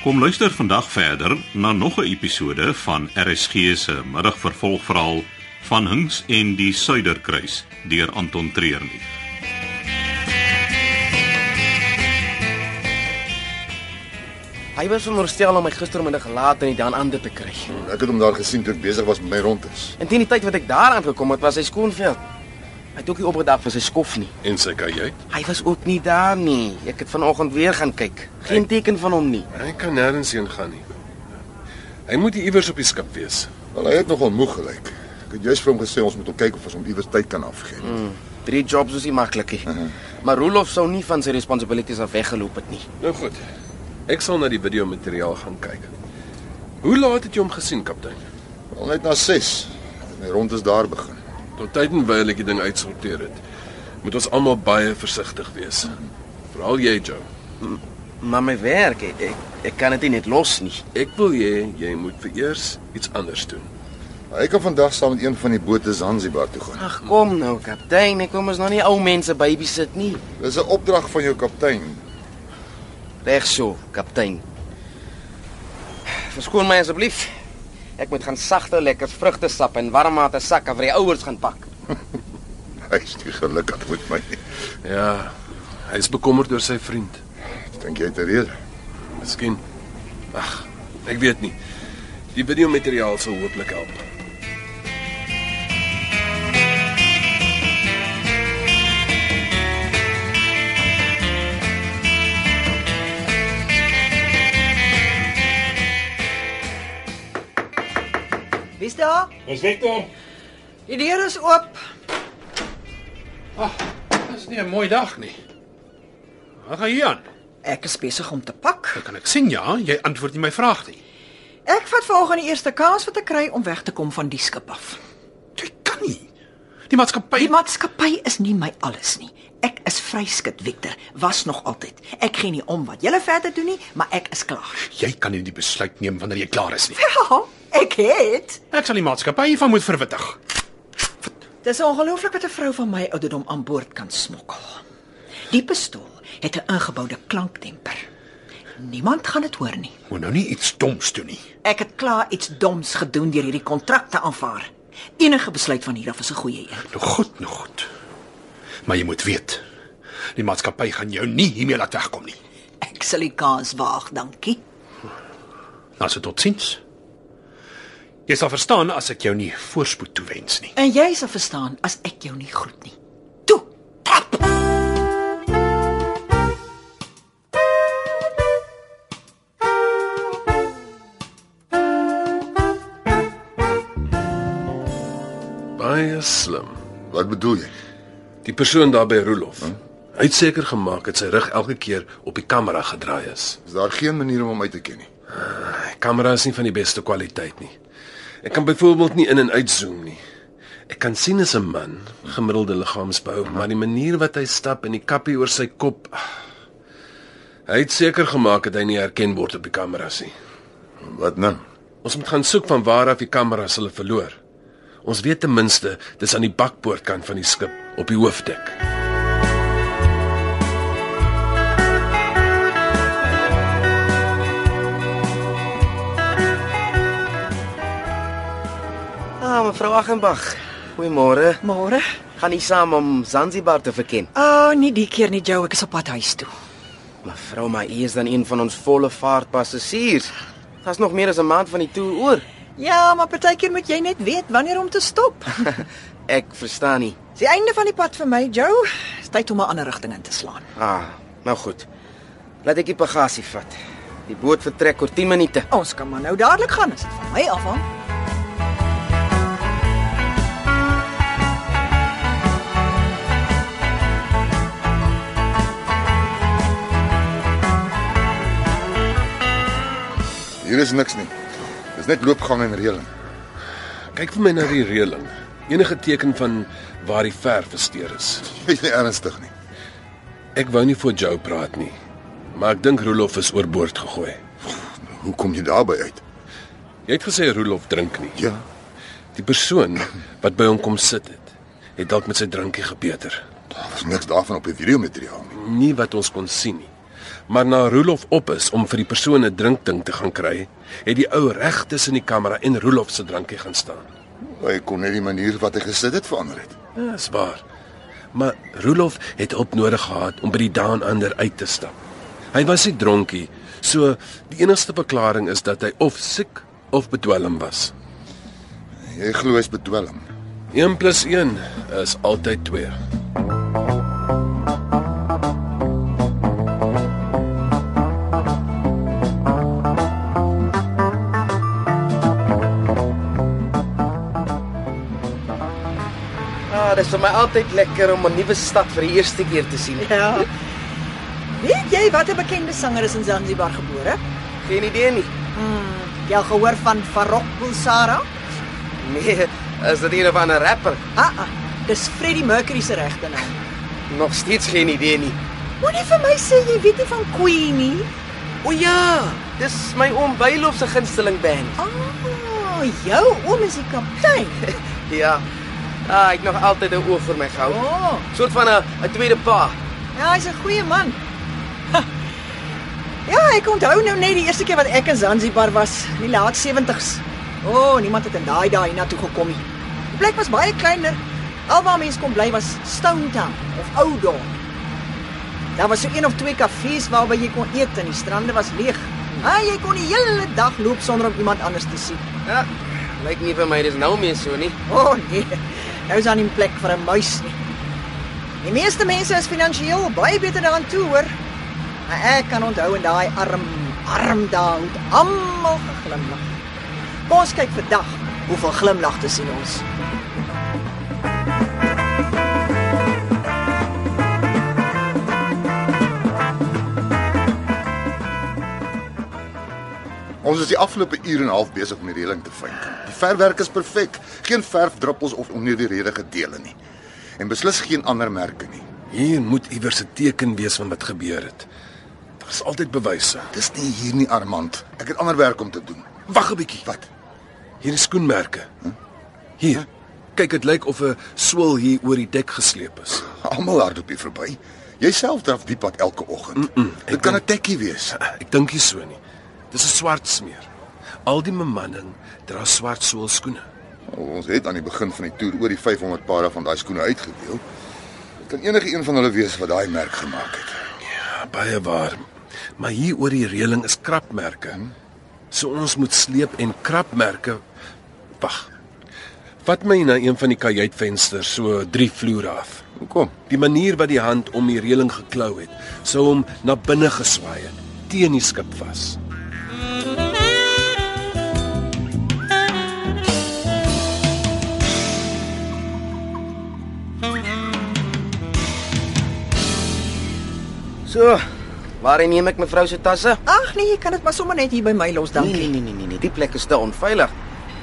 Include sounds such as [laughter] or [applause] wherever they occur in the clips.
Kom luister vandag verder na nog 'n episode van RSG se middagvervolgverhaal van Hinks en die Suiderkruis deur Anton Treurnig. Hy was veronderstel om my gistermiddag laat in die dan ander te kry. Ek het hom daar gesien toe ek besig was met my rondes. En teen die tyd wat ek daar aangekom het, was hy skoonveld. Hy het ook nie opgedag vir sy skof nie. En sy kajuit? Hy was ook nie daar nie. Ek het vanoggend weer gaan kyk. Geen teken van hom nie. Hy kan nêrens heen gaan nie. Hy moet hier iewers op die skip wees. Wel hy het nogal moeg gelyk. Ek het juist vir hom gesê ons moet hom kyk of ons hom iewers tyd kan afgee. Mm. Drie jobs is nie maklik nie. Maar Rolof sou nie van sy responsibilities af weggeloop het nie. Nou goed. Ek sal na die videomateriaal gaan kyk. Hoe laat het jy hom gesien, kaptein? Wel net na 6. My rondes daar begin. Tot tyd en wyl ek die ding uitsorteer het, moet ons almal baie versigtig wees. Veral jy, Joe. Maar my werk, ek ek, ek kan dit nie net los nie. Ek wil hê jy moet vereers iets anders doen. Hy kan vandag saam met een van die bote Zanzibar toe gaan. Ag kom nou, kaptein, ek kom ons nou nie ou mense babysit nie. Dis 'n opdrag van jou kaptein. Reg so, kaptein. Verskoon my asseblief. Ek moet gaan sagte lekker vrugtesap en warm water sakke vir die ouers gaan pak. [laughs] Hy is nie gelukkig met my nie. Ja, hy is bekommerd oor sy vriend. Dink jy te rede? Miskien. Ag, ek weet nie. Die videomateriaal sal hooplik help. Wie's daar? Dis Victor. Die deur is oop. Dis nie 'n mooi dag nie. Wat gaan hier aan? Ek is besig om te pak. Dit kan ek sien ja, jy antwoord nie my vraag nie. Ek vat vanoggend die eerste kans wat ek kry om weg te kom van die skip af. Jy kan nie. Die maatskappy Die maatskappy is nie my alles nie. Ek is vryskut, Victor, was nog altyd. Ek gee nie om wat julle verder doen nie, maar ek is klaar. jy kan nie die besluit neem wanneer jy klaar is nie. Ja, ek het. Ek sal die maatskappy hiervan moet verwittig. Dis ongelooflik wat 'n vrou van my ouderdom aan boord kan smokkel. Die pistool het 'n ingeboude klankdemper. Niemand gaan dit hoor nie. Moet nou nie iets doms doen nie. Ek het klaar iets doms gedoen deur hierdie kontrak te aanvaar. Enige besluit van hier af is 'n goeie een. Nou goed, nou goed. Maar jy moet weet, die maatskappy gaan jou nie hiermee laat wegkom nie. Ek sal die kans waag, dankie. Nou se totsiens. Jy sal verstaan as ek jou nie voorspoed toewens nie. En jy sal verstaan as ek jou nie groet nie. Toe, trap. Baie slim. Wat bedoel jy? Die persoon daar by Rolof. Hy het seker gemaak dat sy rug elke keer op die kamera gedraai is. Is daar geen manier om hom uit te ken nie? Die kamera is nie van die beste kwaliteit nie. Ek kan byvoorbeeld nie in en uit zoom nie. Ek kan sien is 'n man, gemiddelde liggaamsbou, maar die manier wat hy stap en die kappie oor sy kop. Hy het seker gemaak dat hy nie herken word op die kameras nie. Wat nou? Ons moet gaan soek van waar af die kameras hulle verloor. Ons weet ten minste dis aan die bakpoortkant van die skip op die hoofdek. Mevrou Aghenbach. Goeiemôre. Môre. Gaan nie saam om Zanzibar te verken. Ah, oh, nie die keer nie, Joe, ek is op pad huis toe. Mevrou, maar u is dan een van ons volle vaartpassasiers. Daar's nog meer as 'n maand van die toer oor. Ja, maar partykeer moet jy net weet wanneer om te stop. [laughs] Ek verstaan nie. Dis die einde van die pad vir my, Joe. Dis tyd om 'n ander rigting in te slaan. Ah, nou goed. Laat ek die bagasie vat. Die boot vertrek oor 10 minute. Ons kan maar nou dadelik gaan as dit van my afhang. Hier is niks nie. Dis net loopgang en reëling. Kyk vir my na die reëling. Enige teken van waar die verf versteur is. [laughs] Jy's nie ernstig nie. Ek wou nie voor Joe praat nie, maar ek dink Rolof is oorboord gegooi. Hoe kom jy daarby uit? Jy het gesê Rolof drink nie. Ja, Die persoon wat by hom kom sit het, het dalk met sy drankie gebeter. daar was niks daarvan op die videomateriaal nie. Nie wat ons kon sien nie. Maar na Roelof op is om vir die persoon 'n drinkding te gaan kry, het die ou reg tussen die kamera en Roelof se drankie gaan staan. Hy kon net die manier wat hy gesit het verander het. Ja, is waar. Maar Roelof het hulp nodig gehad om by die Down Under uit te stap. Hy was nie dronkie, so die enigste verklaring is dat hy of siek of bedwelm was. Jy glo hy's bedwelm. 1 + 1 is altyd 2. Is vir my altyd lekker om 'n nuwe stad vir die eerste keer te sien. Ja. Weet jy watter bekende sanger is in Zanzibar gebore? Geen idee nie. Jy al gehoor van Farrokh Bulsara? Nee, is dit een of ander rapper? Ah, ah, dis Freddie Mercury se regte naam. Nog steeds geen idee nie. Moenie vir my sê jy weet nie van Queen nie. O ja, dis my oom Bylof se gunsteling band. Ah, jou oom is die kaptein. [laughs] Ja. Ah, ek het nog altyd 'n oog vir my gehou. Oh, Soort van 'n 'n tweede pa. ja, hy's 'n goeie man. Ha. [laughs] Ja, ek onthou nou net die eerste keer wat ek in Zanzibar was, in die laat 70s. O, oh, niemand het in daai dae hiernatoe gekom nie. Die plek was baie kleiner. Alwaar mense kon bly was Stone Town of Oudorp. Daar was so een of twee kafees waarby jy kon eet en die strande was leeg. Ah, jy kon die hele dag loop sonder om iemand anders te sien. Ja. Lyk nie vir my dis nou meer so nie. O oh, nee, nou is daar nie 'n plek vir 'n muis nie. Die meeste mense is finansiëel baie beter daaraan toe, hoor. Maar ek kan onthou in daai arm, arm dae het almal geglimlag. Kom ons kyk vandag hoeveel glimlagte sien ons. Ons is die afgelope uur en 'n half besig om die reëling te vind. Verfwerk is perfek. Geen verfdruppels of onnodige dele nie. En beslis geen ander merke nie. Hier moet iewers 'n teken wees van wat gebeur het. Daar's altyd bewyse. Dis nie hier nie, Armand. Ek het ander werk om te doen. Wag 'n bietjie. Wat? Hier is skoenmerke. Hier. Kyk, dit lyk of 'n swiel hier oor die dek gesleep is. [laughs] Almal hardloop hier verby. Jy self draf die pad elke oggend. Mm -mm, Dit kan 'n tekkie wees. [laughs] Ek dink nie so nie. Dis 'n swart smeer. Al die bemanning dra swart swiel skoene. Ons het aan die begin van die toer oor die 500 pare van daai skoene uitgedeel. Dit kan enige een van hulle wees wat daai merk gemaak het. Ja, baie waar. Maar hier oor die reëling is krapmerke. So ons moet sleep en krapmerke Wag. Vat my na een van die kajuitvensters so 3 vloere af. Hoekom? Die manier wat die hand om die reëling geklou het, sou hom na binne geswaai het teen die skip vas. So, waarheen neem ek mevrou se tasse? Ag nee, jy kan dit maar sommer net hier by my los, Nee, dankie. nee, nee, nee, nee, die plek is te onveilig.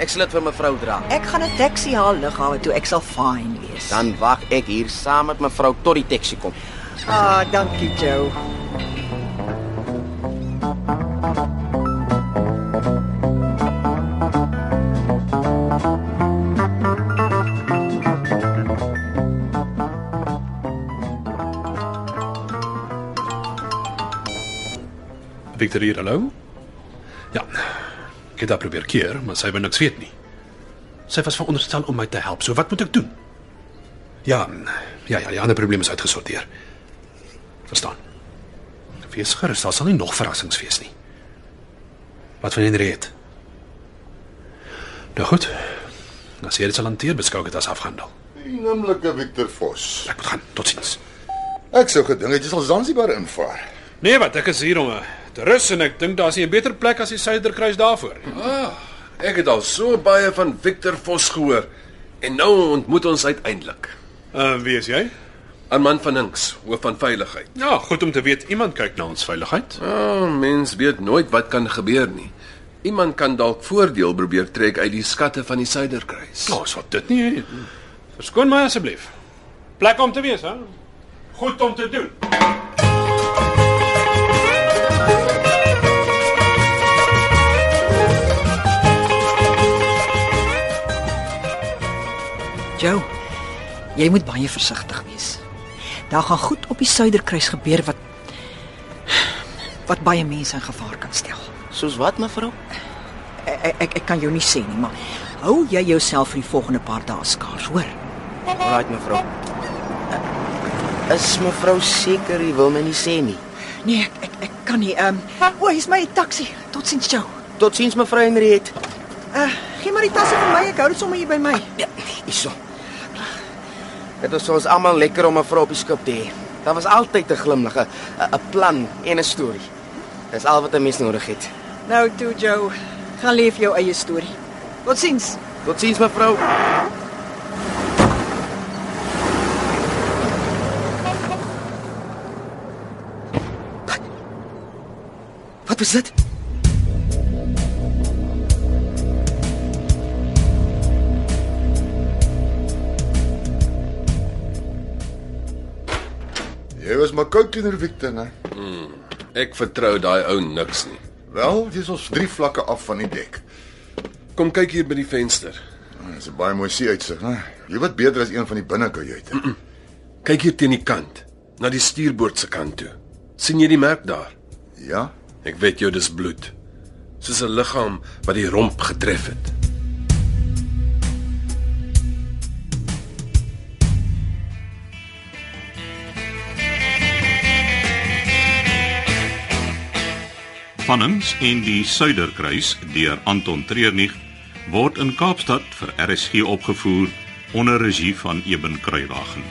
Ek sal dit vir mevrou dra. Ek gaan 'n taxi haal lughawe toe ek sal fyn wees. Dan wag ek hier saam met mevrou tot die taxi kom. Ah, dankie Joe. Victor hier, hallo? Ja. Ek het probeer keer, maar sy wou niks weet nie. Sy was veronderstel om my te help. So wat moet ek doen? Ja, ja, ja, die ander probleem is uitgesorteer. Verstaan. Wees gerus, daar sal nie nog verrassings wees nie. Wat van Henriette? Nou goed. As jy dit sal hanteer, beskou dit as afgehandel. Die noemlike Victor Vos. Ek moet gaan. Totsiens. Ek sou gedink jy sal Zanzibar invaar. Nee, wat ek is hier om eh, te rus en ek dink daar's nie 'n beter plek as die Suiderkruis daarvoor nie. Ah, ek het al so baie van Victor Vos gehoor en nou ontmoet ons uiteindelik. Uh, wie is jy? 'n Man van Hinks, hoof van veiligheid. Ja, goed om te weet iemand kyk na ons veiligheid. Ah, mens weet nooit wat kan gebeur nie. Iemand kan dalk voordeel probeer trek uit die skatte van die Suiderkruis. Nou, so dit nie. Verskoon my asseblief. Plek om te wees, hè? Goed om te doen. Joe, jy moet baie versigtig wees. Daar gaan goed op die Suiderkruis gebeur wat wat baie mense in gevaar kan stel. Soos wat, mevrou? Ek ek, ek kan jou nie sê nie, maar hou jy jouself vir die volgende paar dae skaars, hoor? Alraait, mevrou. Is mevrou seker u wil my nie sê nie? Nee, ek ek, ek kan nie. Ehm, um, o, hier's my taxi. Totsiens jou. Totsiens mevrou Henriet. Uh, gee maar die tasse vir my. Ek hou dit sommer hier by my. Ja, hierso. Dit was ons almal lekker om 'n vrou op die skip te hê. Daar was altyd 'n glimlag, 'n 'n plan en 'n storie. Dis al wat 'n mens nodig het. Nou toe, Joe. Gaan leef jou eie storie. Totsiens. Totsiens mevrou. Wat? Wat was dit? Was maar koud teenoor Victor, né? Ek vertrou daai ou niks nie. Wel, jy's ons drie vlakke af van die dek. Kom kyk hier by die venster. Dis 'n baie mooi see-uitsig, né? Jy wat beter as een van die binnekajuite. Kyk hier teen die kant, na die stuurboord se kant toe. sien jy die merk daar? Ja? Ek weet jou dis bloed. Soos 'n liggaam wat die romp getref het. Vannings en die Suiderkruis deur Anton Treurnig word in Kaapstad vir RSG opgevoer onder regie van Eben Kruiwagen.